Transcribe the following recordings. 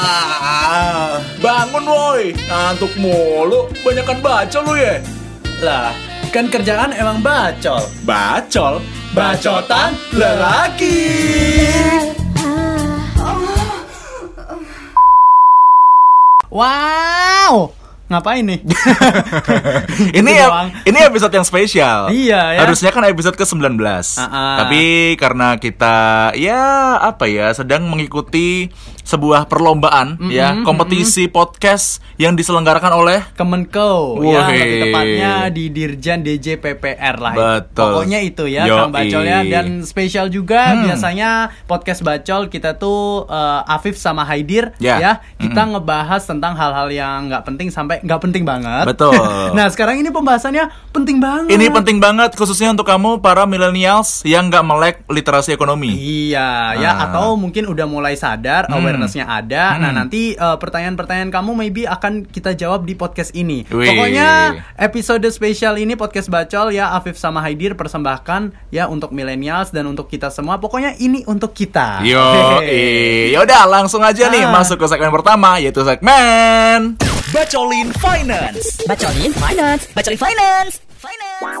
Ah, bangun woi, ngantuk mulu, banyakan baca lu ya. Lah, kan kerjaan emang bacol. Bacol, bacotan lelaki. Wow, ngapain nih? ini ya, doang. ini episode yang spesial. Iya, ya. Harusnya kan episode ke-19. Ah-ah. Tapi karena kita ya apa ya sedang mengikuti sebuah perlombaan ya, kompetisi podcast yang diselenggarakan oleh Kemenko ya lebih tepatnya di Dirjen DJ PPR lah Betul. pokoknya itu ya Yoi. Kang Bacol ya dan spesial juga biasanya podcast Bacol kita tuh eh, Afif sama Haidir Ya. ya kita ngebahas tentang hal-hal yang nggak penting sampai nggak penting banget Betul. nah sekarang ini pembahasannya penting banget Ini penting banget khususnya untuk kamu para millennials yang nggak melek literasi ekonomi. Iya, ya Ah. atau mungkin udah mulai sadar Hmm. Awarenessnya ada. Nah Hmm. nanti eh, pertanyaan-pertanyaan kamu maybe akan kita jawab di podcast ini. Wih. Pokoknya episode spesial ini podcast bacol ya Afif sama Haidir persembahkan ya untuk millennials dan untuk kita semua. Pokoknya ini untuk kita. Yo, yaudah langsung aja nih Ah. masuk ke segmen pertama yaitu segmen Bacolin Finance. Bacolin Finance. Bacolin Finance. Finance.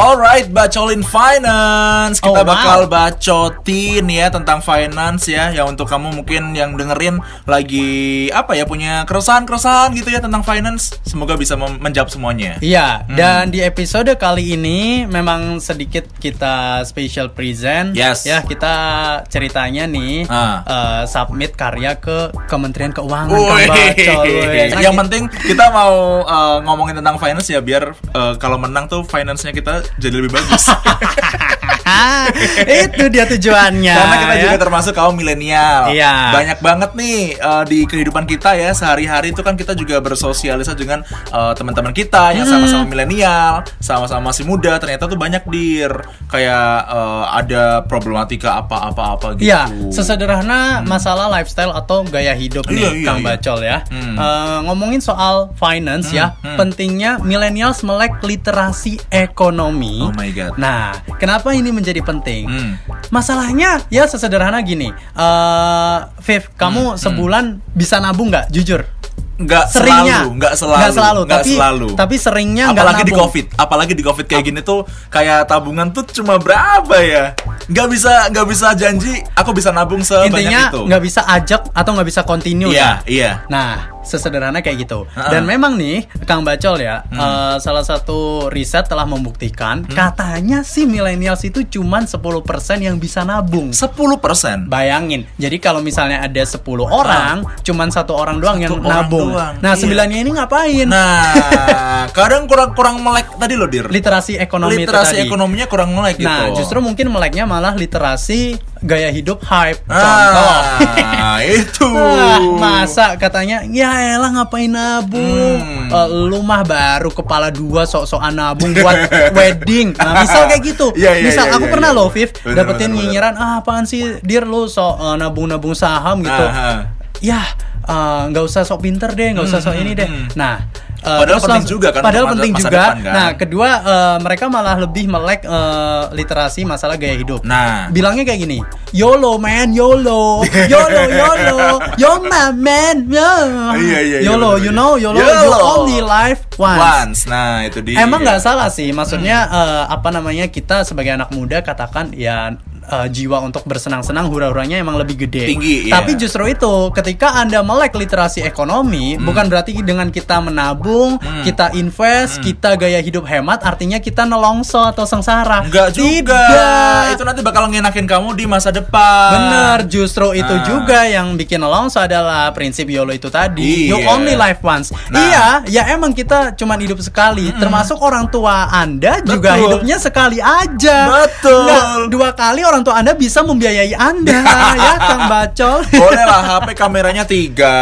Alright, bacolin finance. Kita Oh, wow. bakal bacotin ya tentang finance ya. Ya untuk kamu mungkin yang dengerin lagi apa ya punya keresahan-keresahan gitu ya tentang finance. Semoga bisa menjawab semuanya. Iya, Hmm. dan di episode kali ini memang sedikit kita special present. Yes. Ya, kita ceritanya nih Ah. eh, submit karya ke Kementerian Keuangan Bacol. Nah, Yang penting kita mau uh, ngomongin tentang finance ya biar uh, kalau menang tuh finance-nya kita jadi lebih bagus. itu dia tujuannya. Karena kita ya. juga termasuk kaum milenial. Iya. Banyak banget nih uh, di kehidupan kita ya sehari-hari itu kan kita juga bersosialisasi dengan uh, teman-teman kita yang Hmm. sama-sama milenial, sama-sama masih muda. Ternyata tuh banyak dir kayak uh, ada problematika apa-apa-apa gitu. Iya, sesederhana masalah lifestyle atau gaya hidup nih, Iya, iya, Kang iya. Bacol ya. Hmm. Eh, ngomongin soal finance ya, hmm. pentingnya millennials melek literasi ekonomi. Oh my God. Nah, kenapa ini menjadi penting? Hmm. Masalahnya ya sesederhana gini, eh Viv, Hmm, kamu sebulan bisa nabung nggak? Jujur. Nggak Seringnya selalu, nggak selalu, Nggak selalu, nggak tapi selalu. tapi seringnya nggak apalagi di covid apalagi di covid kayak gini tuh kayak tabungan tuh cuma berapa ya nggak bisa nggak bisa janji aku bisa nabung sebanyak Intinya itu nggak bisa ajak atau nggak bisa continue iya ya. iya Nah, sesederhana kayak gitu. Ha-ha. Dan memang nih, Kang Bacol ya, Hmm. eh, salah satu riset telah membuktikan katanya sih millennials itu cuman 10% yang bisa nabung. 10% Bayangin, jadi kalau misalnya ada 10 orang, cuman satu orang doang yang Ah. orang nabung. doang, Nah, iya. sembilannya ini ngapain? nah kadang kurang kurang melek tadi loh dir literasi ekonomi literasi ekonominya kurang melek gitu Nah, justru mungkin meleknya malah literasi gaya hidup hype. Contoh. ah itu Ah, masa katanya ya elah ngapain nabung Hmm. Eh, lu mah baru kepala dua sok-sokan nabung buat wedding nah misal kayak gitu Iya, iya, misal iya, aku iya, pernah iya. loh Viv Bener, dapetin bener, bener. nyinyiran ah apaan sih dir lu sok eh, nabung-nabung saham gitu Aha. ya eh, nggak usah sok pinter deh nggak usah sok Hmm, ini deh hmm. nah eh, Padahal terus penting langsung- juga kan padahal penting juga depan kan. nah kedua eh, mereka malah lebih melek eh, literasi masalah gaya hidup Nah. bilangnya kayak gini YOLO man YOLO YOLO YOLO Yo my man yo. Iya, iya, iya, YOLO you know YOLO, you YOLO. only life once, once nah itu dia Emang nggak salah sih, maksudnya Hmm. eh, apa namanya kita sebagai anak muda katakan ya eh, jiwa untuk bersenang-senang hura-huranya emang lebih gede. Tinggi, iya. Tapi justru itu ketika anda melek literasi ekonomi, Hmm. bukan berarti dengan kita menabung, kita invest, kita gaya hidup hemat, artinya kita nelongso atau sengsara. Enggak juga. Tidak. Itu nanti bakal ngenakin kamu di masa depan. Bener, justru itu Ah. juga yang bikin nelongso adalah prinsip YOLO itu tadi. You Iya. only live once. Nah. Iya, ya emang kita cuman hidup sekali. Termasuk orang tua Anda juga Betul. hidupnya sekali aja. Betul. Nggak, dua kali orang tua Anda bisa membiayai Anda, ya Kang Bacol. Boleh lah HP kameranya tiga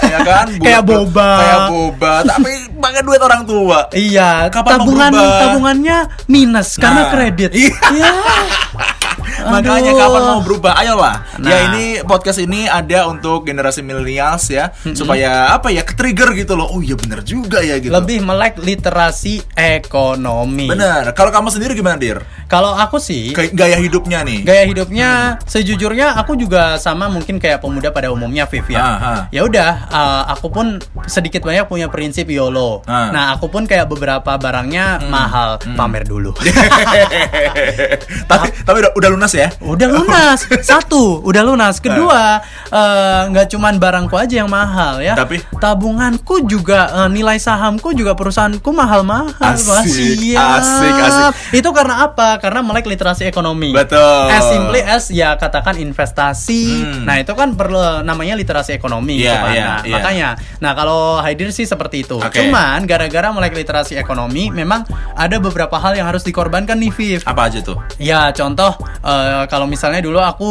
ya kan Buat- Kayak boba. Kayak boba Tapi pakai duit orang tua Iya, Kapan tabungan tabungannya minus karena Nah. kredit. Iya. Makanya kapan mau berubah? Ayolah. Nah. Ya ini podcast ini ada untuk generasi millennials ya, supaya apa ya, ke-trigger gitu loh. Oh iya bener juga ya gitu. Lebih melek literasi ekonomi. Bener. Kalau kamu sendiri gimana, Dir? Kalau aku sih gaya hidupnya nih. gaya hidupnya sejujurnya aku juga sama mungkin kayak pemuda pada umumnya Viv ya. Ah, ah. Ya udah uh, aku pun sedikit banyak punya prinsip YOLO. Ah. Nah, aku pun kayak beberapa barangnya mahal pamer dulu. tapi tapi udah, udah lunas ya? udah lunas. Satu, udah lunas. Kedua, eh, nggak cuman barangku aja yang mahal ya. Tapi? tabunganku juga eh, nilai sahamku juga perusahaanku mahal-mahal. Asik, siap. asik, asik. Itu karena apa? Karena melek literasi ekonomi. Betul. As simply as ya katakan investasi. Hmm. Nah, itu kan perlu namanya literasi ekonomi Iya, iya, Nah, iya. Makanya, nah kalau Haidir sih seperti itu. Oke. Cuman gara-gara melek literasi ekonomi memang ada beberapa hal yang harus dikorbankan nih Viv. Apa aja tuh? Ya contoh eh, kalau misalnya dulu aku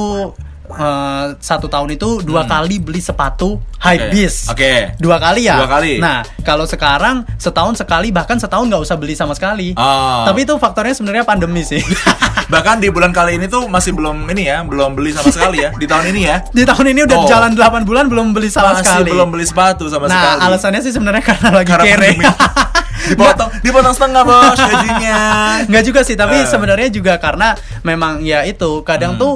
eh, satu tahun itu dua kali beli sepatu high Hmm. Oke. beast. Oke. Dua kali ya. Dua kali. Nah kalau sekarang setahun sekali bahkan setahun nggak usah beli sama sekali. Oh. Tapi itu faktornya sebenarnya pandemi sih. Bahkan di bulan kali ini tuh masih belum ini ya, belum beli sama sekali ya. Di tahun ini ya. Di tahun ini udah Oh. jalan 8 bulan belum beli sama masih sekali. belum beli sepatu sama nah sekali. alasannya sih sebenarnya karena lagi Karena kere. dipotong dipotong setengah bos gajinya. Nggak juga sih, tapi Eh. sebenarnya juga karena memang ya itu kadang Hmm. tuh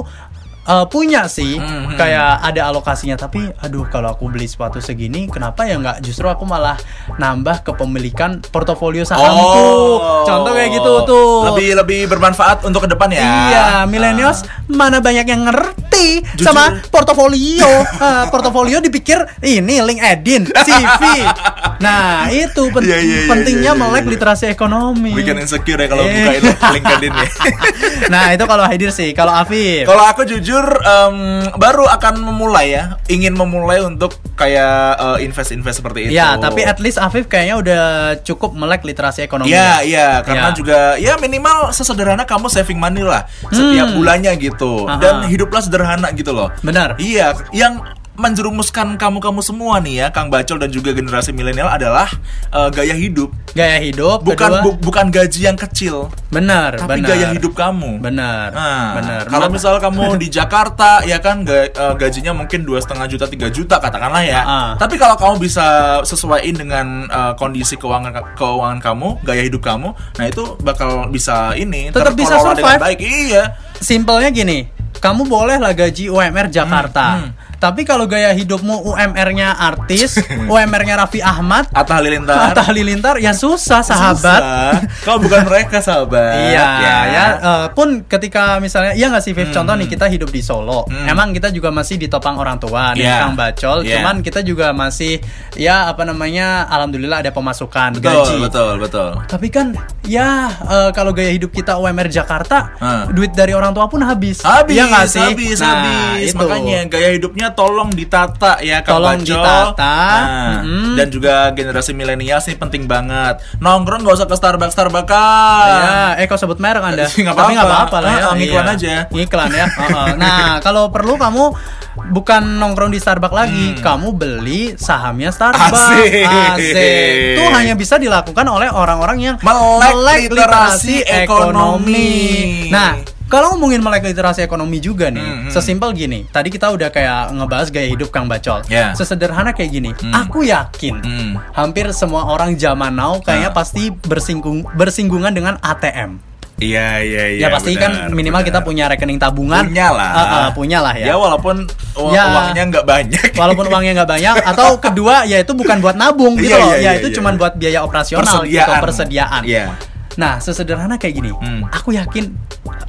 uh, punya sih Hmm, hmm. kayak ada alokasinya tapi aduh kalau aku beli sepatu segini kenapa ya nggak justru aku malah nambah kepemilikan portofolio sahamku contoh kayak gitu tuh Oh. Lebih lebih bermanfaat untuk ke depan ya. Iya, millennials mana banyak yang ngerti Jujur. sama portofolio. Ah, portofolio dipikir ini LinkedIn, CV. Nah, itu pen- Iya, iya, iya, pentingnya iya, iya, melek iya. literasi ekonomi. Weekend insecure ya kalau buka itu LinkedIn ya. nah, itu kalau Haidir sih. Kalau Afif. Kalau aku jujur em, baru akan memulai ya, ingin memulai untuk kayak eh, invest-invest seperti itu. Ya, tapi at least Afif kayaknya udah cukup melek literasi ekonomi. Iya, iya, karena Ya. juga ya minimal sesederhana kamu saving money lah setiap Hmm. bulannya gitu. Aha. Dan hiduplah sederhana gitu loh. Benar. Iya, yang menjerumuskan kamu-kamu semua nih ya, Kang Bacol dan juga generasi milenial adalah eh, gaya hidup. Gaya hidup Bukan kedua, bu- bukan gaji yang kecil, benar, tapi benar. gaya hidup kamu. Benar. Nah, benar. kalau Ma- misal kamu di Jakarta, ya kan ga- eh, gajinya mungkin dua setengah juta, tiga juta katakanlah ya. Ah. Tapi kalau kamu bisa sesuaiin dengan eh, kondisi keuangan keuangan kamu, gaya hidup kamu, nah itu bakal bisa ini Tetap bisa dengan survive. baik. Iya. Simpelnya gini, kamu boleh lah gaji UMR Jakarta. Hmm, hmm. Tapi kalau gaya hidupmu UMR-nya artis, UMR-nya Raffi Ahmad, Atta Halilintar. Atta Halilintar ya susah sahabat. Susah. Kau bukan mereka sahabat. Iya, ya. eh, pun ketika misalnya, iya nggak sih, Viv? Hmm. Contoh nih kita hidup di Solo, Hmm. emang kita juga masih ditopang orang tua, nih Iya. Kang Bacol. Iya. Cuman kita juga masih, ya apa namanya, alhamdulillah ada pemasukan Betul, gaji. betul, betul. Tapi kan, ya eh, kalau gaya hidup kita UMR Jakarta, Hmm. duit dari orang tua pun habis. Habis, nggak sih? habis, Nah, habis. itu. Makanya gaya hidupnya tolong ditata ya Kang Tolong Bacol. ditata. Nah, Mm-mm. Dan juga generasi milenial sih penting banget. Nongkrong gak usah ke Starbucks Starbucks. Ya, eh kok sebut merek Anda? Nggak apa-apa. apa-apa lah ya. Ah, ngiklan Iya. aja. Ngiklan ya. Heeh. nah, kalau perlu kamu bukan nongkrong di Starbucks lagi, kamu beli sahamnya Starbucks. Hmm. Asik. Asik. Itu hanya bisa dilakukan oleh orang-orang yang Melek literasi ekonomi. Nah, kalau ngomongin melek literasi ekonomi juga nih, Hmm, hmm. sesimpel gini. Tadi kita udah kayak ngebahas gaya hidup Kang Bacol. Ya. Sesederhana kayak gini. Hmm. Aku yakin Hmm. hampir semua orang zaman now kayaknya Ah. pasti bersinggung bersinggungan dengan ATM. Iya, iya, iya. ya pasti benar, kan minimal benar. kita punya rekening tabungan. punya lah. Uh, uh, punya lah ya. Ya walaupun u- Ya. uangnya nggak banyak. Walaupun uangnya nggak banyak atau kedua ya itu bukan buat nabung gitu Iya, loh. iya, ya iya, itu iya, cuman iya. buat biaya operasional gitu, Persediaan. persediaan. Iya. Nah, sesederhana kayak gini. Hmm. Aku yakin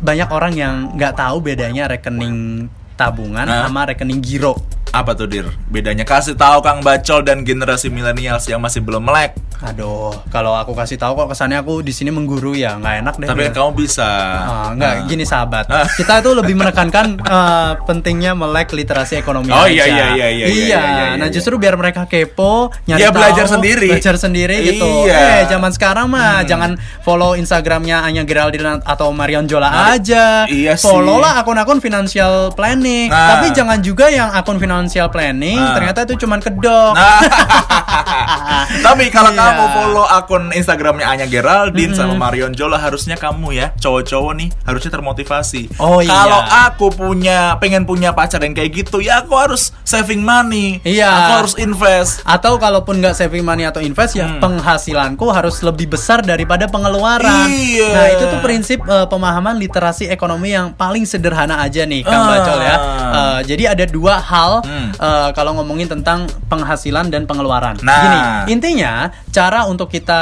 banyak orang yang nggak tahu bedanya rekening tabungan Hah? sama rekening giro. Apa tuh dir? Bedanya kasih tahu Kang Bacol dan generasi milenials yang masih belum melek. Aduh, kalau aku kasih tahu kok kesannya aku di sini mengguru ya, nggak enak deh. Tapi kan kamu bisa. Ah, enggak, Nah. gini sahabat. Ah. Kita itu lebih menekankan eh, pentingnya melek literasi ekonomi Oh, aja. iya, iya, iya, iya, iya, iya, iya, nah iya. justru biar mereka kepo, nyari Ya, tahu, belajar sendiri. Belajar sendiri gitu. Iya. Eh, zaman sekarang mah Hmm. jangan follow Instagramnya Anya Geraldine atau Marion Jola Nah, aja. iya sih. Follow lah akun-akun financial planning. Nah. Tapi jangan juga yang akun financial financial planning, Ah. ternyata itu cuman kedok. Nah, tapi kalau Iya. kamu follow akun Instagramnya Anya Geraldine sama Marion Jola harusnya kamu ya cowok-cowok nih harusnya termotivasi. Oh, iya. Kalau aku punya pengen punya pacar yang kayak gitu ya aku harus saving money. Iya. Aku harus invest. Atau kalaupun nggak saving money atau invest ya Hmm. penghasilanku harus lebih besar daripada pengeluaran. Iya. Nah itu tuh prinsip eh, pemahaman literasi ekonomi yang paling sederhana aja nih Kang Ah. Bacol ya. Eh, jadi ada dua hal Hmm. eh, kalau ngomongin tentang penghasilan dan pengeluaran. Nah. Gini, intinya cara untuk kita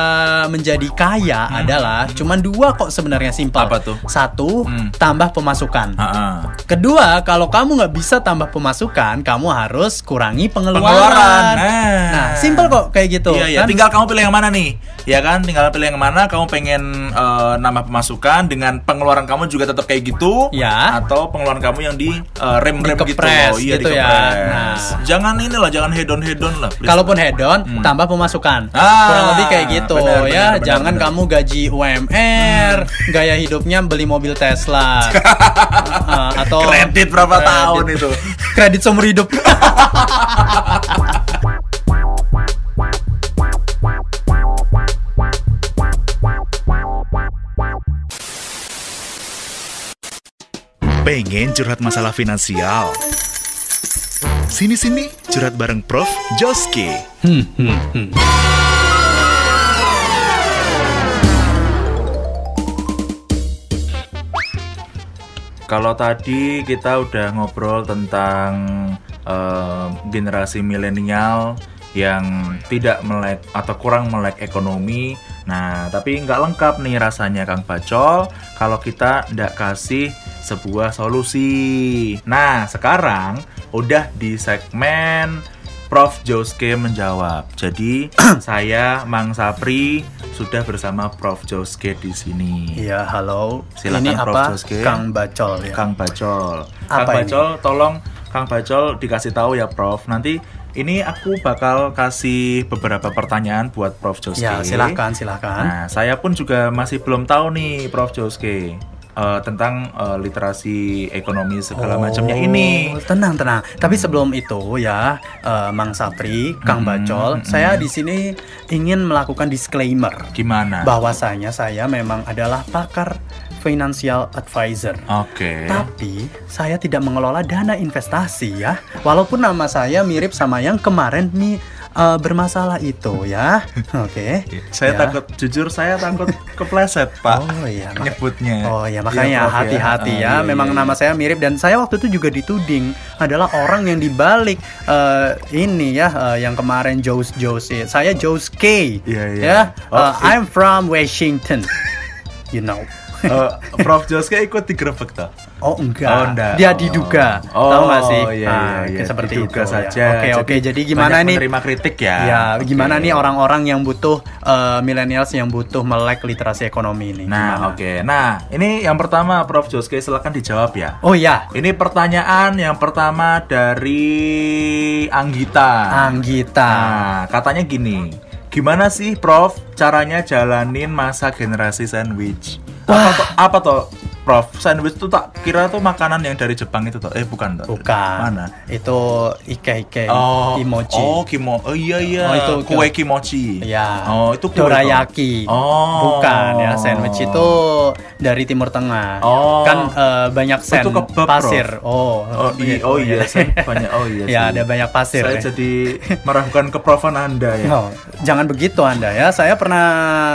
menjadi kaya adalah cuman dua kok sebenarnya simpel. Hmm. Apa tuh? Satu, Hmm. tambah pemasukan. Ha-ha. Kedua, kalau kamu nggak bisa tambah pemasukan, kamu harus kurangi pengeluaran. Pengeluaran. Nah. Nah, simple kok kayak gitu. Iya, iya. kan? Tinggal kamu pilih yang mana nih? Ya kan, tinggal pilih yang mana. Kamu pengen eh, nambah pemasukan dengan pengeluaran kamu juga tetap kayak gitu, Ya. Atau pengeluaran kamu yang di eh, rem-rem gitu, loh. Iya, gitu ya. Nah. Jangan inilah, jangan hedon hedon lah. please. Kalaupun head on, tambah pemasukan. Hmm. Ah, Kurang lebih kayak gitu benar, ya. benar, benar, Jangan benar. Hmm. kamu gaji UMR, gaya hidupnya beli mobil Tesla. Uh, atau kredit berapa Kredit. tahun itu? Kredit seumur hidup. Pengen curhat masalah finansial? Sini-sini curhat bareng Prof. Joski. Kalau tadi kita udah ngobrol tentang eh, generasi milenial yang tidak melek atau kurang melek ekonomi. Nah, tapi nggak lengkap nih rasanya Kang Bacol kalau kita nggak kasih sebuah solusi. Nah, sekarang udah di segmen Prof Joske menjawab. Jadi saya Mang Sapri sudah bersama Prof Joske di sini. Iya, halo. Silakan, Ini Prof. apa? Joske. Kang Bacol ya. Kang Bacol. Kang Apa ini? Bacol, tolong Kang Bacol dikasih tahu ya, Prof. Nanti ini aku bakal kasih beberapa pertanyaan buat Prof Joske. Ya, silakan, silakan. Nah, saya pun juga masih belum tahu nih, Prof Joske. Eh, tentang eh, literasi ekonomi segala macamnya ini. Oh, Tenang, tenang. Tapi sebelum itu ya, eh, Mang Sapri, Kang Bacol, saya di sini ingin melakukan disclaimer Gimana? bahwasanya saya memang adalah pakar financial advisor. Oke. Tapi saya tidak mengelola dana investasi ya. Walaupun nama saya mirip sama yang kemarin nih eh, bermasalah itu ya. Oke. Saya Ya. takut, jujur saya takut kepleset, Pak. Oh iya, Nyebutnya. Oh ya Iya, makanya Prof, hati-hati Ah, ya. iya, Memang iya, nama iya. saya mirip dan saya waktu itu juga dituding adalah orang yang dibalik eh, ini ya eh, yang kemarin Joes Joes Saya Joes K. Iya, iya. Ya. Oh, Eh, I'm from Washington. You know. Eh, Prof Joske ikut digerebek. Oh enggak. Oh, enggak. Dia diduga. Oh, Tahu nggak sih? iya, Nah, iya, iya. seperti Diduga itu. saja. Ya. Oke, oke. Jadi gimana nih? menerima kritik ya? Ya, Oke. gimana nih orang-orang yang butuh eh, millennials yang butuh melek literasi ekonomi ini? Nah, Gimana? oke. Nah, ini yang pertama Prof Joske silakan dijawab ya. Oh ya, Ini pertanyaan yang pertama dari Anggita. Anggita. Nah, katanya gini. Gimana sih Prof caranya jalanin masa generasi sandwich? Apa tuh, apa tuh Prof? Sandwich tuh tak kira tuh makanan yang dari Jepang itu tuh. Eh, bukan tuh. Bukan. Mana? Itu ike-ike Oh, emoji. Oh, kimo. Oh iya iya. Oh, itu kue kimochi. Ya. Oh, itu kue. dorayaki. Oh. Bukan ya, sandwich itu dari Timur Tengah. Oh. Kan eh, banyak sand Itu kebab, pasir. Oh. Oh, iya, oh iya, saya banyak. Oh iya. Ya, ada banyak pasir. Saya ya. jadi meragukan keprofan Anda ya. Oh, jangan begitu Anda ya. Saya pernah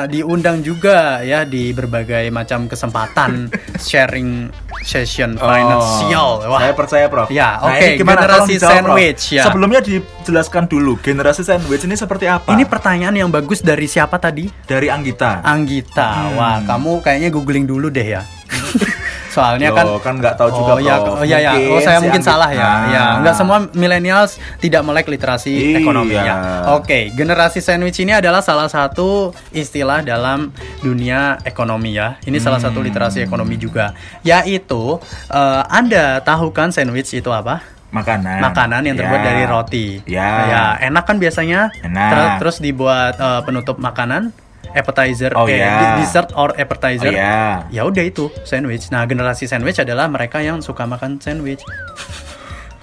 diundang juga ya di berbagai macam kesempatan sharing session financial. Oh, saya percaya, Prof. Ya, Nah, oke, gimana? generasi Prof. sandwich, ya. Sebelumnya dijelaskan dulu, generasi sandwich ini seperti apa? Ini pertanyaan yang bagus dari siapa tadi? dari Anggita. Anggita. Hmm. Wah, kamu kayaknya googling dulu deh ya. Soalnya kan Loh, kan nggak tahu juga, Oh ya, oh ya ya. Oh saya si mungkin salah ya. Nah. Ya, nggak semua millennials tidak melek literasi Iya. ekonomi ya. Oke, generasi sandwich ini adalah salah satu istilah dalam dunia ekonomi ya. Ini salah satu Hmm. literasi ekonomi juga. Yaitu eh, Anda tahu kan sandwich itu apa? Makanan. makanan yang terbuat Ya. dari roti. Ya. Ya, enak kan biasanya? Enak. Ter- terus dibuat eh, penutup makanan, appetizer, Oh, eh, ya. di- dessert or Oh, appetizer. ya. Ya udah itu sandwich. Nah, generasi sandwich adalah mereka yang suka makan sandwich.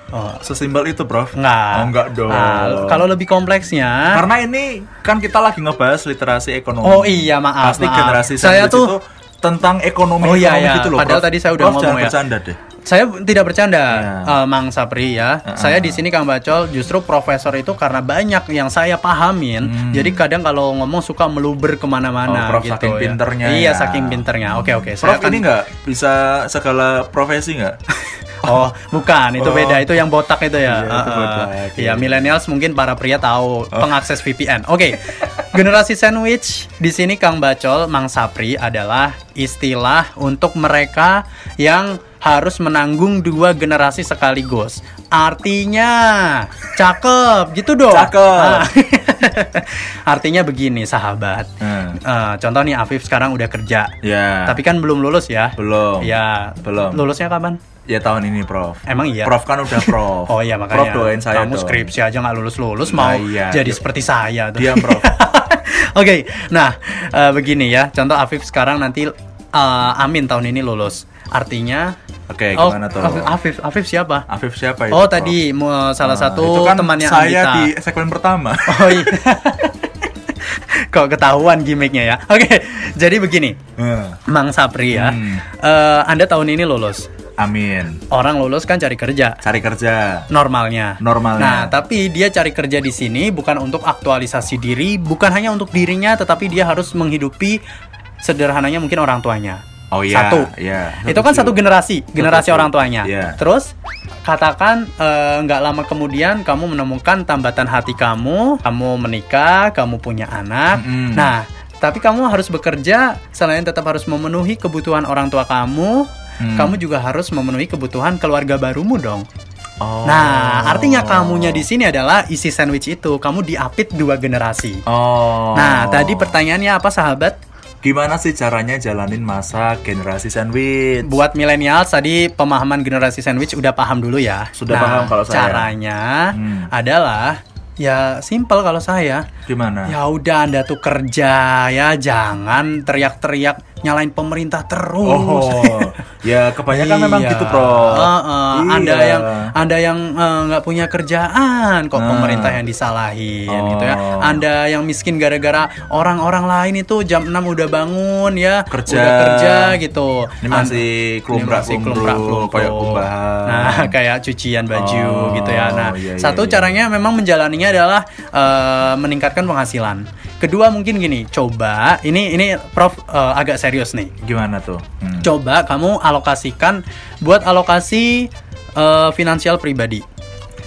Oh. Sesimpel itu, Prof. Enggak. Oh, enggak dong. Nah, kalau lebih kompleksnya Karena ini kan kita lagi ngebahas literasi ekonomi. Oh iya, maaf, Pasti maaf. generasi Saya sandwich tuh- itu tentang ekonomi Oh, iya, ekonomi iya. gitu loh. Padahal Prof. tadi saya udah Prof, ngomong jangan ya. bercanda deh. Saya tidak bercanda, Iya. eh, Mang Sapri ya. Saya di sini Kang Bacol justru profesor itu karena banyak yang saya pahamin. Jadi kadang kalau ngomong suka meluber ke mana-mana Hmm. Oh, Prof, gitu saking ya. pinternya Iya, ya. saking pinternya. Oke oke. Prof Saya akan- ini nggak bisa segala profesi nggak? Oh, bukan, itu Oh. beda. Itu yang botak itu ya. Iya, botak, Iya, millennials mungkin para pria tahu pengakses VPN. Oke. Generasi sandwich di sini Kang Bacol, Mang Sapri adalah istilah untuk mereka yang harus menanggung dua generasi sekaligus. Artinya, cakep gitu dong. Cakep. Ah. Artinya begini, sahabat. Hmm. Eh, contoh nih Afif sekarang udah kerja. Ya. Tapi kan belum lulus ya. belum. Ya, Belum. Lulusnya kapan? Ya tahun ini, Prof. Emang iya? Prof kan udah Prof. Oh iya Prof makanya doain saya kamu dong. skripsi aja nggak lulus lulus Nah, mau iya. jadi Diam. seperti saya tuh. Diam, Prof. Oke, nah eh, begini ya. Contoh Afif sekarang nanti eh, Amin tahun ini lulus. Artinya Oke, oh, gimana tuh? Afif, Afif siapa? Afif siapa itu? oh Prof? tadi mu- salah Nah, satu itu kan temannya saya Anggita. di segmen pertama. Oh iya. Kok ketahuan gimmicknya ya? Oke, jadi begini, Hmm. Mang Sapri ya. Hmm. Eh, anda tahun ini lulus. Amin. Orang lulus kan cari kerja. Cari kerja. normalnya. Normalnya. Nah, tapi dia cari kerja di sini bukan untuk aktualisasi diri, bukan hanya untuk dirinya, tetapi dia harus menghidupi sederhananya mungkin orang tuanya. Oh iya. Satu. Iya. Itu kan satu generasi, generasi orang tuanya. Iya. Terus katakan eh, nggak lama kemudian kamu menemukan tambatan hati kamu, kamu menikah, kamu punya anak. Mm-mm. Nah, tapi kamu harus bekerja selain tetap harus memenuhi kebutuhan orang tua kamu, Hmm. kamu juga harus memenuhi kebutuhan keluarga barumu dong. Oh. Nah, artinya kamunya di sini adalah isi sandwich itu. Kamu diapit dua generasi. Oh. Nah, tadi pertanyaannya apa, sahabat? Gimana sih caranya jalanin masa generasi sandwich? Buat milenial tadi pemahaman generasi sandwich udah paham dulu ya. Sudah Nah, paham kalau saya. Caranya Hmm. adalah ya simple kalau saya. Gimana? Ya udah Anda tuh kerja ya, jangan teriak-teriak nyalain pemerintah terus. Oh, ya kebanyakan memang Iya. gitu, Prof. Heeh, Anda Iya. yang Anda yang eh, nggak punya kerjaan kok Nah. pemerintah yang disalahin Oh. gitu ya. Anda yang miskin gara-gara orang-orang lain itu jam 6 udah bangun ya, Kerja. udah kerja gitu. Ini masih kelumprak-kelumprak. kayak kumbahan. Nah, kayak cucian baju Oh, gitu ya. Nah, iya, iya, satu iya. caranya memang menjalaninya adalah eh, meningkatkan penghasilan. Kedua mungkin gini, coba ini ini Prof eh, agak serius nih Gimana tuh? Hmm. coba kamu alokasikan buat alokasi eh, finansial pribadi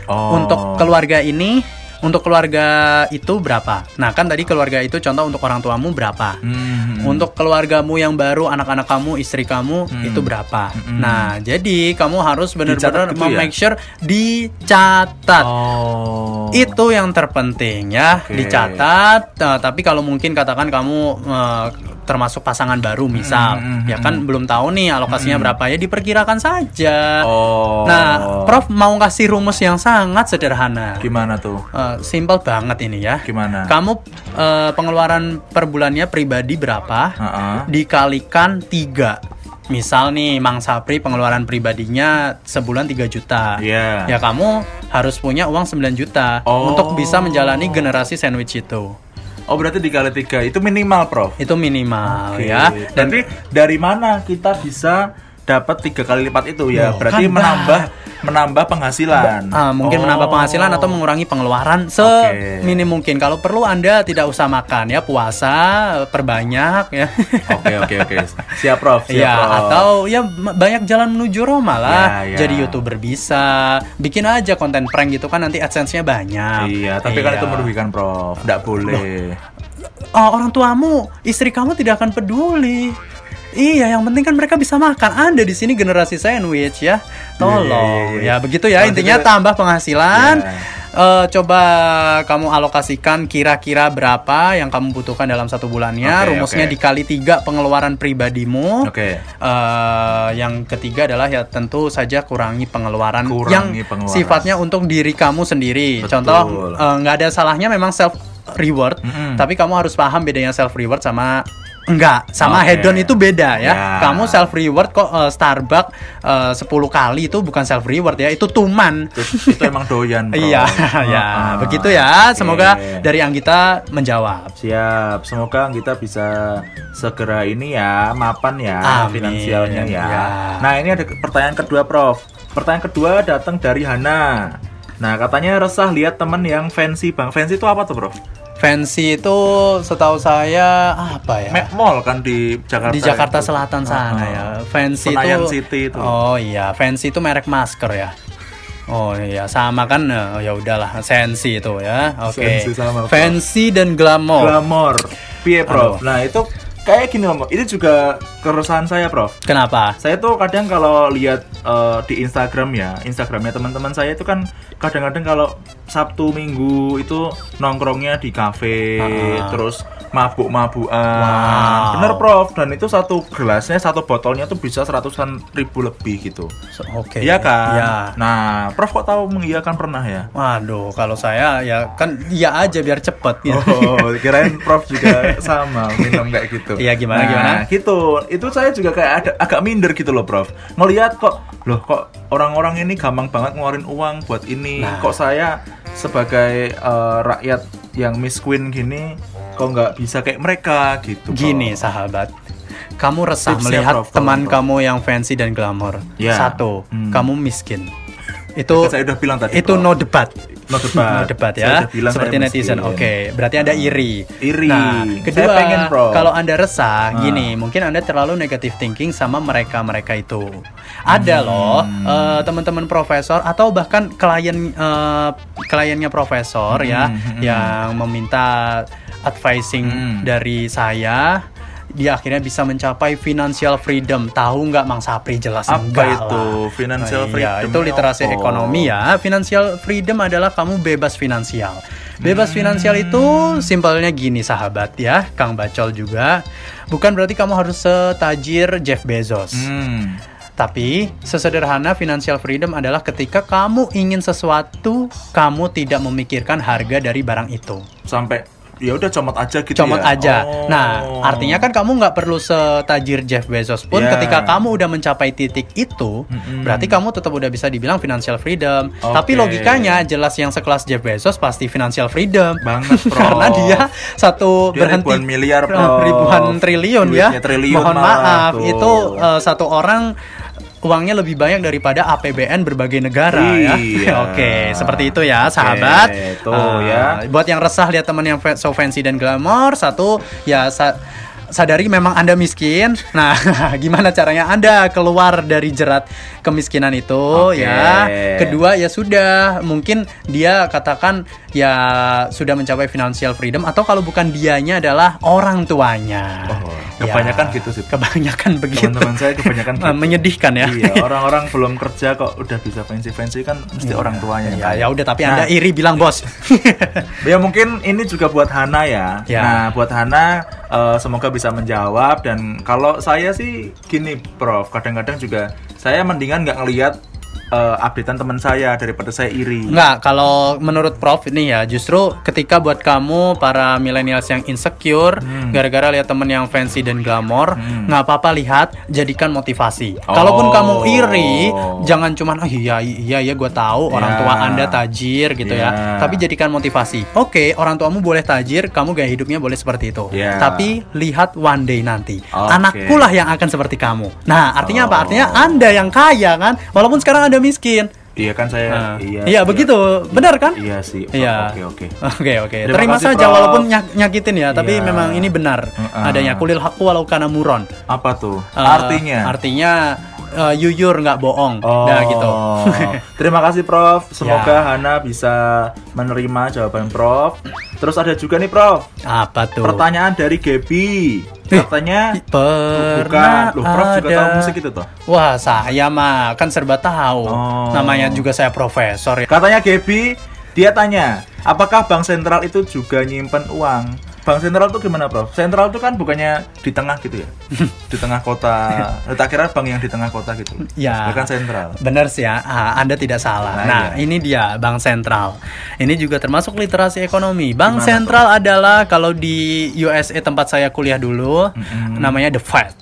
Oh. untuk keluarga ini untuk keluarga itu berapa nah kan tadi keluarga itu contoh untuk orang tuamu berapa Hmm. untuk keluargamu yang baru anak-anak kamu istri kamu itu berapa Hmm. nah jadi kamu harus benar-benar gitu ya? make sure dicatat Oh. Itu yang terpenting ya Oke. dicatat Nah, tapi kalau mungkin katakan kamu eh, termasuk pasangan baru misal Mm, mm, ya kan belum tahu nih alokasinya berapa ya diperkirakan saja Oh. nah Prof mau kasih rumus yang sangat sederhana Gimana tuh? Eh, simple banget ini ya Gimana? kamu eh, pengeluaran per bulannya pribadi berapa Heeh. dikalikan tiga misal nih Mang Sapri pengeluaran pribadinya sebulan 3 juta Iya. ya kamu harus punya uang 9 juta Oh. untuk bisa menjalani generasi sandwich itu. Oh berarti dikali tiga itu minimal, Prof. Itu minimal Oke. ya. Dan dari mana kita bisa dapat tiga kali lipat itu ya? Loh, berarti kan menambah menambah penghasilan. Ah, mungkin Oh. menambah penghasilan atau mengurangi pengeluaran seminim mungkin. Kalau perlu Anda tidak usah makan ya, puasa perbanyak ya. Oke oke oke. Siap, Prof. Siap, ya, Prof. atau ya banyak jalan menuju Roma lah. Ya, ya. Jadi YouTuber bisa. Bikin aja konten prank gitu kan nanti AdSense-nya banyak. Iya, tapi kan Iya. itu merugikan, Prof. Nggak boleh. oh, orang tuamu, istri kamu tidak akan peduli. Iya, yang penting kan mereka bisa makan. Anda di sini generasi sandwich ya. Tolong. Iya, iya, iya. Ya, begitu ya. Intinya gitu- tambah penghasilan. Iya. Eh, coba kamu alokasikan kira-kira berapa yang kamu butuhkan dalam satu bulannya. Oke, Rumusnya oke. dikali tiga pengeluaran pribadimu. Oke. Eh, yang ketiga adalah ya tentu saja kurangi pengeluaran Kurangi yang pengeluaran. sifatnya untuk diri kamu sendiri. Betul. Contoh eh, nggak ada salahnya memang self reward, Mm-mm. tapi kamu harus paham bedanya self reward sama Enggak, sama Oke. hedon itu beda ya. Ya. Kamu self reward kok eh, Starbucks eh, 10 kali itu bukan self reward ya, itu tuman. itu, itu emang doyan bro. Iya, ya, Ah, begitu ya. oke. Semoga dari Anggita menjawab. Siap, semoga kita bisa segera ini ya, mapan ya Amin, finansialnya ya. ya. Nah ini ada pertanyaan kedua Prof. Pertanyaan kedua datang dari Hana. Nah katanya resah lihat temen yang fancy bang. Fancy itu apa tuh Prof? Fancy itu setahu saya apa ya? Mac Mall kan di Jakarta. di Jakarta itu. Selatan sana Ah, ya. Fancy itu City itu. Oh iya, Fancy itu merek masker ya. Oh iya, sama kan eh, ya udahlah, Sensi itu ya. Oke. Sama, Prof. Fancy dan glamour. Glamor. Piye Prof? Aduh. Nah itu kayak gini loh, ini juga keresahan saya Prof. Kenapa? Saya tuh kadang kalau lihat eh, di Instagram ya, Instagramnya teman-teman saya itu kan kadang-kadang kalau Sabtu Minggu itu nongkrongnya di kafe, Ah. terus mabuk-mabukan. Wow. Bener Prof, dan itu satu gelasnya, satu botolnya tuh bisa seratusan ribu lebih gitu. Oke. Iya kan? Iya. Nah, Prof kok tahu mengiyakan pernah ya? Waduh, kalau saya ya kan iya aja biar cepet gitu. Oh, kirain Prof juga sama minum kayak gitu. Iya, gimana, Nah, gimana? gitu. Itu saya juga kayak ada agak minder gitu loh, Prof. Ngelihat kok, loh kok orang-orang ini gampang banget ngeluarin uang buat ini. Nah. Kok saya sebagai eh, rakyat yang Miss Queen gini kok nggak bisa kayak mereka gitu. Gini sahabat, kamu resah Tipsnya, melihat Prof, teman Prof. kamu yang fancy dan glamor. Ya. Satu, Hmm. kamu miskin. Itu Saya udah bilang tadi. itu Prof. no debat. No debat. No debat ya. bilang Seperti netizen. miskin. Oke, berarti Anda iri. Iri. Nah, Saya kedua, pengen, Prof. kalau Anda resah, Ah. gini, mungkin Anda terlalu negative thinking sama mereka-mereka itu. Ada loh Hmm. eh, teman-teman profesor atau bahkan klien eh, kliennya profesor ya Hmm, hmm, yang meminta advising Hmm. dari saya dia akhirnya bisa mencapai financial freedom. Tahu nggak Mang Sapri jelas Apa enggak itu lah. financial Nah, freedom? Iya, itu literasi Apa? ekonomi ya. Financial freedom adalah kamu bebas finansial. Bebas Hmm. finansial itu simpelnya gini sahabat ya, Kang Bacol juga. Bukan berarti kamu harus setajir Jeff Bezos. Hmm. Tapi sesederhana financial freedom adalah ketika kamu ingin sesuatu, kamu tidak memikirkan harga dari barang itu. Sampai ya udah comot aja gitu Comot ya. aja. Oh. Nah, artinya kan kamu nggak perlu setajir Jeff Bezos pun Ya. ketika kamu udah mencapai titik itu, Mm-mm. berarti kamu tetap udah bisa dibilang financial freedom. Oke. Tapi logikanya jelas yang sekelas Jeff Bezos pasti financial freedom. banget Prof. Karena dia satu Dia berhenti ribuan miliar, Prof. ribuan triliun ya. Duitnya triliun Mohon maaf, tuh. itu eh, satu orang uangnya lebih banyak daripada APBN berbagai negara Iya. ya. Oke, seperti itu ya, sahabat. tuh Eh, ya. Buat yang resah lihat teman yang so fancy dan glamour, satu ya sa- sadari memang Anda miskin. Nah, gimana caranya Anda keluar dari jerat kemiskinan itu Oke. ya. Kedua ya sudah, mungkin dia katakan ya sudah mencapai financial freedom atau kalau bukan dianya adalah orang tuanya. Oh, Ya, kebanyakan gitu sih. Kebanyakan begitu. Teman-teman saya kebanyakan gitu. menyedihkan ya. Iya, orang-orang belum kerja kok udah bisa fancy-fancy kan mesti orang tuanya Ya, kaya. ya udah tapi Nah, Anda iri bilang bos. Ya mungkin ini juga buat Hana ya. Ya. Nah, buat Hana eh, semoga bisa menjawab dan kalau saya sih gini, Prof. Kadang-kadang juga saya mendingan nggak ngelihat eh, updatean teman saya daripada saya iri. Enggak, kalau menurut Prof ini ya justru ketika buat kamu para millennials yang insecure Hmm. gara-gara lihat temen yang fancy dan glamor, Hmm. nggak apa-apa lihat, jadikan motivasi. Oh. Kalaupun kamu iri, jangan cuman oh iya iya ya gue tahu orang Ya. tua Anda tajir gitu Ya. ya. Tapi jadikan motivasi. Oke, orang tuamu boleh tajir, kamu gaya hidupnya boleh seperti itu. Ya. Tapi lihat one day nanti. Oke. Anakku lah yang akan seperti kamu. Nah, artinya apa? Oh. Artinya Anda yang kaya kan, walaupun sekarang Anda miskin. Iya kan saya Nah, iya. iya, begitu. Benar kan? Iya sih. Iya. Oke, oke. Oke oke. Terima Terima kasih, saja Prof. walaupun nyak- nyakitin ya, tapi Iya. memang ini benar. Heeh. Adanya kulil haku walau kana muron. Apa tuh? Eh, Artinya? Artinya eh, yuyur nggak bohong. Oh, Nah gitu. terima kasih Prof. Semoga Ya. Hana bisa menerima jawaban Prof. Terus ada juga nih Prof. Apa tuh? Pertanyaan dari Gaby. Eh, Katanya Pernah bukan. Loh, Prof juga ada- tahu musik itu toh. Wah saya mah kan serba tahu. Oh. Namanya juga saya profesor ya. Katanya Gaby, dia tanya, apakah bank sentral itu juga nyimpen uang? Bank sentral tuh gimana, Prof? Sentral tuh kan bukannya di tengah gitu ya? di tengah kota. Tak kira bank yang di tengah kota gitu. Ya. Bukan sentral. Benar sih ya, Ah, Anda tidak salah. Nah, Nah, iya. ini dia Bank Sentral. Ini juga termasuk literasi ekonomi. Bank Gimana, Sentral adalah kalau di USA tempat saya kuliah dulu, namanya the Fed.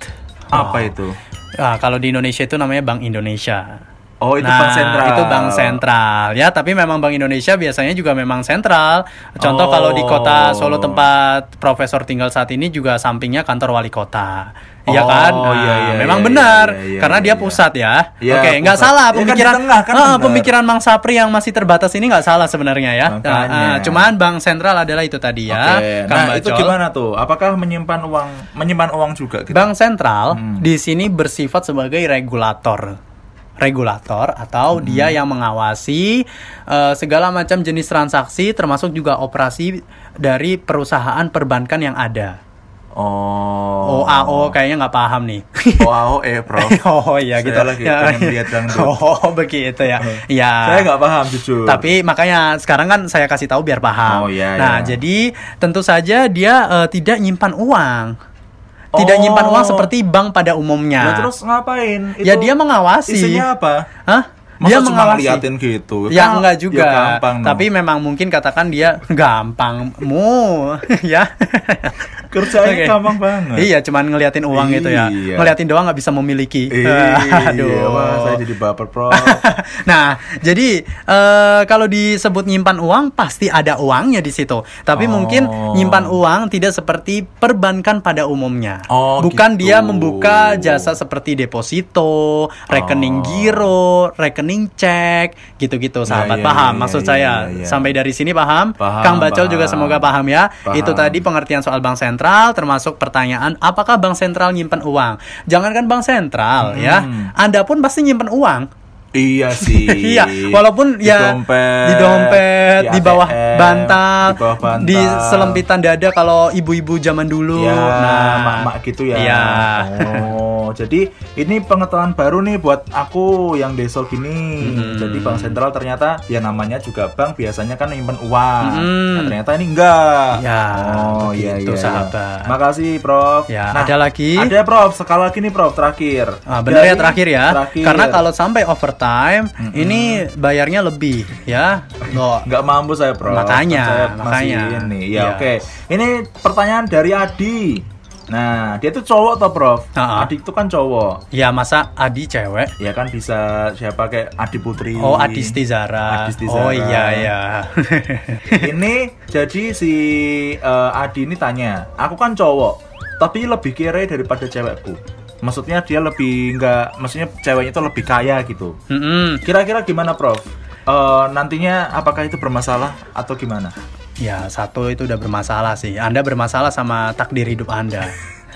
Apa Oh. itu? Ah, kalau di Indonesia itu namanya Bank Indonesia. Oh, itu nah, bank sentral. itu bank sentral ya. Tapi memang Bank Indonesia biasanya juga memang sentral. Contoh Oh. kalau di kota Solo tempat Profesor tinggal saat ini juga sampingnya kantor wali kota. Iya Oh, kan? iya, iya, memang iya, benar iya, iya, karena iya, dia iya. pusat ya. Iya, Oke, nggak salah Ya kan pemikiran tengah, kan Ah, benar. pemikiran Mang Sapri yang masih terbatas ini nggak salah sebenarnya ya. Nah, Makanya. ah, cuman bank sentral adalah itu tadi ya. Oke. Kang Nah, itu gimana tuh? Apakah menyimpan uang menyimpan uang juga gitu? Bank sentral Hmm. di sini bersifat sebagai regulator. Regulator atau Hmm. dia yang mengawasi eh, segala macam jenis transaksi termasuk juga operasi dari perusahaan perbankan yang ada. Oh. OAO kayaknya nggak paham nih. OAO eh, Prof. oh iya Saya gitu. lagi pengen lihat. Oh begitu ya. Ya. Saya nggak paham jujur. Tapi makanya sekarang kan saya kasih tahu biar paham. Oh, iya, nah, iya. jadi tentu saja dia eh, tidak nyimpan uang. Tidak Oh. nyimpan uang seperti bank pada umumnya. Lah, terus ngapain? Ya, dia mengawasi. Isinya apa? Hah? Masa dia cuma mengawasi. ngeliatin gitu? Ya Kan enggak juga. ya gampang, no. Tapi memang mungkin katakan dia gampang mu ya. Kerjanya Oke. gampang banget. Iya, cuman ngeliatin uang gitu ya. Iya. Ngeliatin doang nggak bisa memiliki. Iya, Aduh. wah, saya jadi baper, Prof. nah, jadi eh, kalau disebut nyimpan uang pasti ada uangnya di situ. Tapi Oh. mungkin nyimpan uang tidak seperti perbankan pada umumnya. Oh, Bukan gitu. dia membuka jasa seperti deposito, rekening Oh. giro, rekening cek, gitu-gitu. Sahabat iya, paham iya, maksud iya, saya. iya, iya. Sampai dari sini paham? Paham, Kang Bacol juga paham. semoga paham ya. Paham. Itu tadi pengertian soal bank sentral termasuk pertanyaan apakah bank sentral nyimpan uang? Jangankan bank sentral ya. Hmm. Anda pun pasti nyimpan uang. Iya sih. Iya, walaupun di ya dompet, di dompet, di, bawah ATM, bantal, di bawah bantal, di selempitan dada kalau ibu-ibu zaman dulu. Ya, nah, mak-mak gitu ya. Iya. Oh, jadi ini pengetahuan baru nih buat aku yang deso gini. Hmm. Jadi bank sentral ternyata ya namanya juga bank biasanya kan nyimpen uang. Hmm. Nah, ternyata ini enggak. Ya, oh iya begitu, iya. sahabat. iya. Makasih, Prof. Ya, ada lagi? Ada, Prof. Sekali lagi nih, Prof, terakhir. Ah, bener ya terakhir ya. Terakhir. Karena kalau sampai overtime ini bayarnya lebih ya. Loh, nggak mampu saya, Prof. Makanya, Kan saya makanya. Ini. Ya, Iya. oke. Ini pertanyaan dari Adi. Nah, dia tuh cowok toh, Prof? Ah. Adi itu kan cowok. ya masa Adi cewek? Ya kan bisa siapa kayak Adi Putri. Oh, Adisti Zara. Adisti Oh Zara. iya iya. ini jadi si eh, Adi ini tanya, aku kan cowok, tapi lebih kere daripada cewekku. Maksudnya dia lebih nggak, maksudnya ceweknya itu lebih kaya gitu. Mm-mm. Kira-kira gimana, Prof? Eh, nantinya apakah itu bermasalah atau gimana? Ya satu itu udah bermasalah sih. Anda bermasalah sama takdir hidup Anda.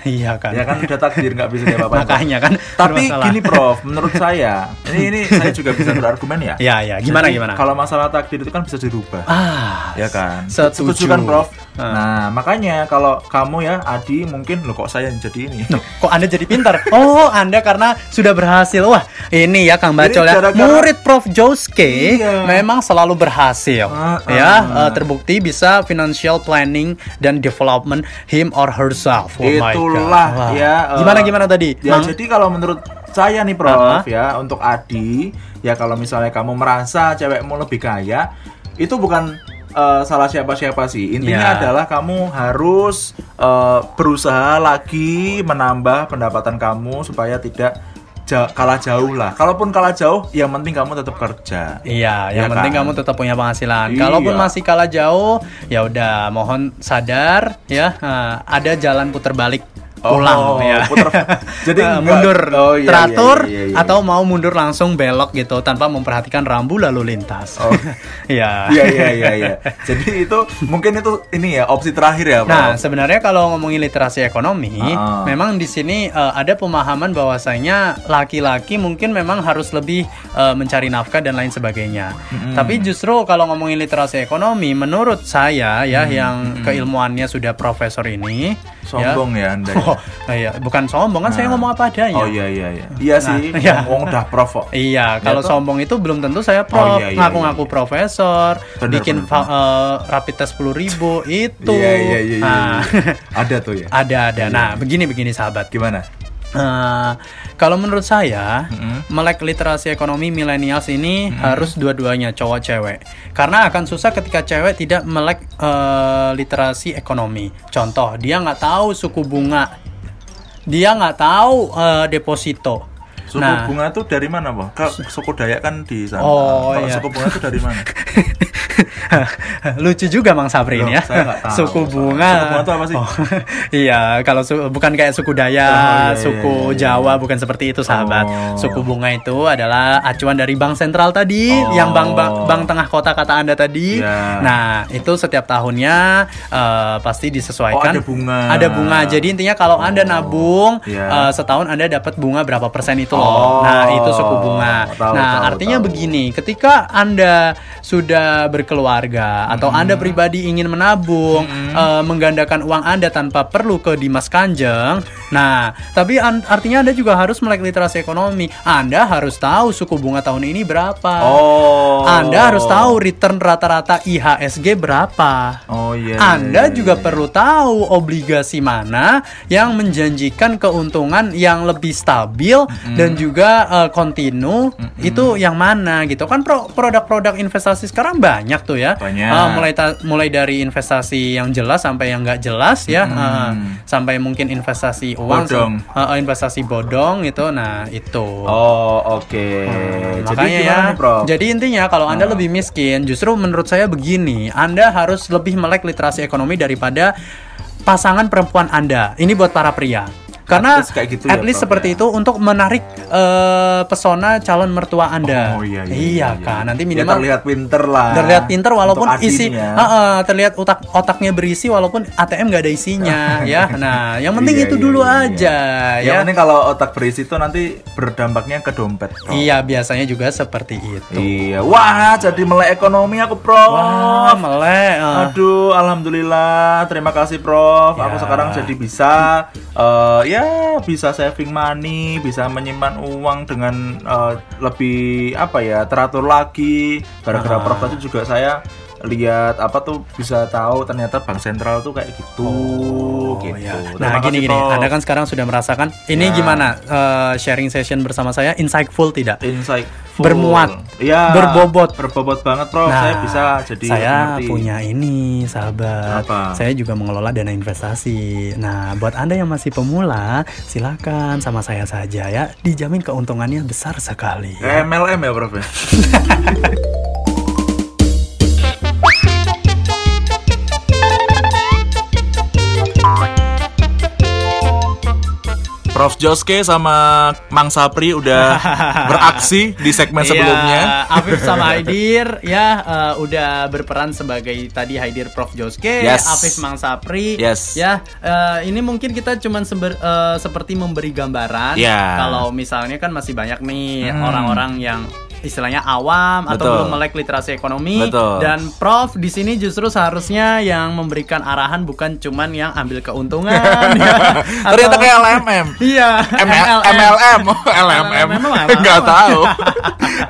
Iya kan. Ya kan udah takdir nggak bisa diapa-apain. Prof. Makanya kan Tapi bermasalah. gini, Prof, menurut saya, ini ini saya juga bisa berargumen ya. Ya ya gimana Jadi, gimana? Kalau masalah takdir itu kan bisa dirubah. Ah ya kan Setuju. Setuju kan prof Ah. nah makanya kalau kamu ya Adi mungkin lo kok saya yang jadi ini Loh, kok Anda jadi pintar? Oh, Anda karena sudah berhasil. Wah, ini ya Kang Bacol ya. Murid Prof Joske Iya. memang selalu berhasil. Ah, ya, ah. eh, terbukti bisa financial planning dan development him or herself. Oh my Itulah Wah. ya eh, Gimana gimana tadi? ya Mang? jadi kalau menurut saya nih prof Ah. ya untuk Adi ya kalau misalnya kamu merasa cewekmu lebih kaya itu bukan eh, salah siapa-siapa sih intinya Ya. adalah kamu harus eh, berusaha lagi menambah pendapatan kamu supaya tidak kalah jauh lah kalaupun kalah jauh yang penting kamu tetap kerja Iya, Ya yang penting kan? kamu tetap punya penghasilan. Iya. Kalaupun masih kalah jauh, ya udah mohon sadar ya, ada jalan putar balik Oh, pulang ya. puter- jadi enggak- mundur oh, iya, teratur iya, iya, iya, atau mau mundur langsung belok gitu tanpa memperhatikan rambu lalu lintas. Oh. Iya. Iya iya iya iya. Jadi itu mungkin itu ini ya opsi terakhir ya, Prof. Nah, sebenarnya kalau ngomongin literasi ekonomi, Ah. memang di sini eh, ada pemahaman bahwasanya laki-laki mungkin memang harus lebih eh, mencari nafkah dan lain sebagainya. Tapi justru kalau ngomongin literasi ekonomi, menurut saya ya yang keilmuannya sudah profesor ini, Sombong ya Anda. ya. Oh, iya, bukan sombong kan saya Nah. ngomong apa adanya. Oh iya iya iya. Iya Nah, sih. iya. Wong udah prof kok. Iya, kalau toh? sombong itu belum tentu saya Oh, prof, iya, iya, ngaku-ngaku iya. profesor, Bener, bikin bener, fa- eh, rapid test 10.000 ribu itu. Iya iya iya. iya. Nah, Ada tuh ya. ada ada. Nah, begini begini sahabat. Gimana? Eh, kalau menurut saya, Mm-mm. melek literasi ekonomi milenials ini harus dua-duanya cowok cewek. Karena akan susah ketika cewek tidak melek eh, literasi ekonomi. Contoh, dia nggak tahu suku bunga, dia nggak tahu eh, deposito. Suku Nah. bunga tuh dari mana? Kalau suku Dayak kan di sana. Oh, Kalau iya. suku bunga tuh dari mana? Lucu juga Mang Sapri ini ya. tahu. suku bunga. Suku bunga itu apa sih? Oh, iya, kalau su- bukan kayak suku Dayak, Oh, iya, iya, suku iya, iya. Jawa bukan seperti itu, sahabat. Oh. Suku bunga itu adalah acuan dari bank sentral tadi, Oh. yang bank, bank bank tengah kota kata Anda tadi. Iya. Nah, itu setiap tahunnya eh, pasti disesuaikan. Oh, ada bunga. Ada bunga. Jadi intinya kalau Anda nabung Iya. eh, setahun Anda dapat bunga berapa persen itu Oh. loh. Nah, itu suku bunga. Tahu, nah, tahu, artinya tahu. begini, ketika Anda sudah berkeluarga atau Anda pribadi ingin menabung, eh, menggandakan uang Anda tanpa perlu ke Dimas Kanjeng. Nah, tapi an- artinya Anda juga harus melek literasi ekonomi. Anda harus tahu suku bunga tahun ini berapa. Oh. Anda harus tahu return rata-rata IHSG berapa. Oh iya. Anda iya, juga iya. perlu tahu obligasi mana yang menjanjikan keuntungan yang lebih stabil dan juga eh, kontinu itu yang mana gitu kan pro- produk-produk investasi sekarang banyak tuh ya Banyak. Ah, mulai mulai dari investasi yang jelas sampai yang nggak jelas ya Ah, sampai mungkin investasi uang Bodong. Ah, investasi bodong itu nah itu Oh, oke. Hmm, Jadi makanya gimana ya. Prof? Jadi intinya kalau Anda lebih miskin, justru menurut saya begini, Anda harus lebih melek literasi ekonomi daripada pasangan perempuan Anda. Ini buat para pria. Karena At least kayak gitu at ya, least Prof, seperti ya. itu untuk menarik eh, pesona calon mertua Anda. Oh iya iya. kan, nanti Ya, minimal terlihat pinter lah. terlihat pinter walaupun isi ya. Heeh, terlihat otak otaknya berisi walaupun ATM nggak ada isinya ya. Nah, yang penting Iya, itu iya, dulu iya, iya. aja Yang ya. penting kalau otak berisi itu nanti berdampaknya ke dompet. Prof. Iya, biasanya juga seperti itu. Iya. Wah, jadi melek ekonomi aku, Prof. Wah, melek. eh. Aduh, alhamdulillah. Terima kasih, Prof. Aku Ya. sekarang jadi bisa eh, ya bisa saving money, bisa menyimpan uang dengan eh, lebih apa ya, teratur lagi. Gara-gara Ah. Juga saya lihat apa tuh bisa tahu ternyata bank sentral tuh kayak gitu gitu. ya. Terima Nah, gini gini. Anda kan sekarang sudah merasakan ini Ya. gimana eh, sharing session bersama saya insightful tidak? insight Bermuat. Iya. Berbobot. Berbobot banget, Prof. saya bisa jadi Nah, saya ngerti. punya ini, sahabat. Apa? Saya juga mengelola dana investasi. Nah, buat Anda yang masih pemula, silakan sama saya saja ya. Dijamin keuntungannya besar sekali. Kayak MLM ya, Prof. ya? Prof Joske sama Mang Sapri udah beraksi di segmen sebelumnya. Iya, Afif sama Haidir ya eh, udah berperan sebagai tadi Haidir Prof Joske, Yes. Afif Mang Sapri. Yes. Ya, eh, ini mungkin kita cuman seber- eh, seperti memberi gambaran. Ya. Kalau misalnya kan masih banyak nih Hmm. orang-orang yang istilahnya awam atau Betul. belum melek literasi ekonomi Betul. dan Prof di sini justru seharusnya yang memberikan arahan bukan cuman yang ambil keuntungan ya, Ternyata atau- kayak LMM. Iya, ML- MLM, oh, LMM, nggak tahu.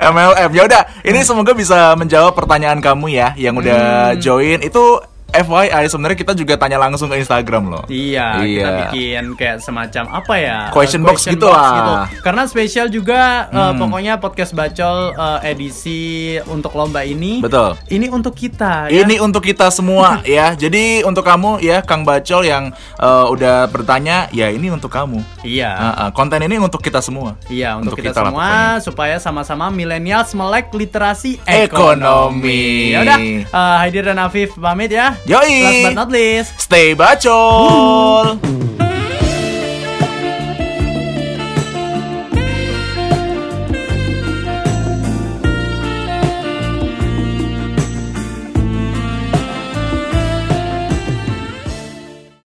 MLM, ya udah. Ini semoga bisa menjawab pertanyaan kamu ya, yang Hmm. udah join. Itu FYI sebenarnya kita juga tanya langsung ke Instagram loh. Iya, kita Iya. bikin kayak semacam apa ya? Question uh, box gitu lah. Karena spesial juga uh, Hmm. pokoknya podcast bacol uh, edisi untuk lomba ini. Betul. Ini untuk kita ya. Ini untuk kita semua ya. Jadi untuk kamu ya Kang Bacol yang eh, udah bertanya, ya ini untuk kamu. Iya. Ah, ah, konten ini untuk kita semua. Iya, untuk, kita, lah semua pokoknya. supaya sama-sama milenials melek literasi Ekonomi. ekonomi. Ya udah, uh, Haidir dan Afif pamit ya. Yoi. Last but not least. Stay bacol.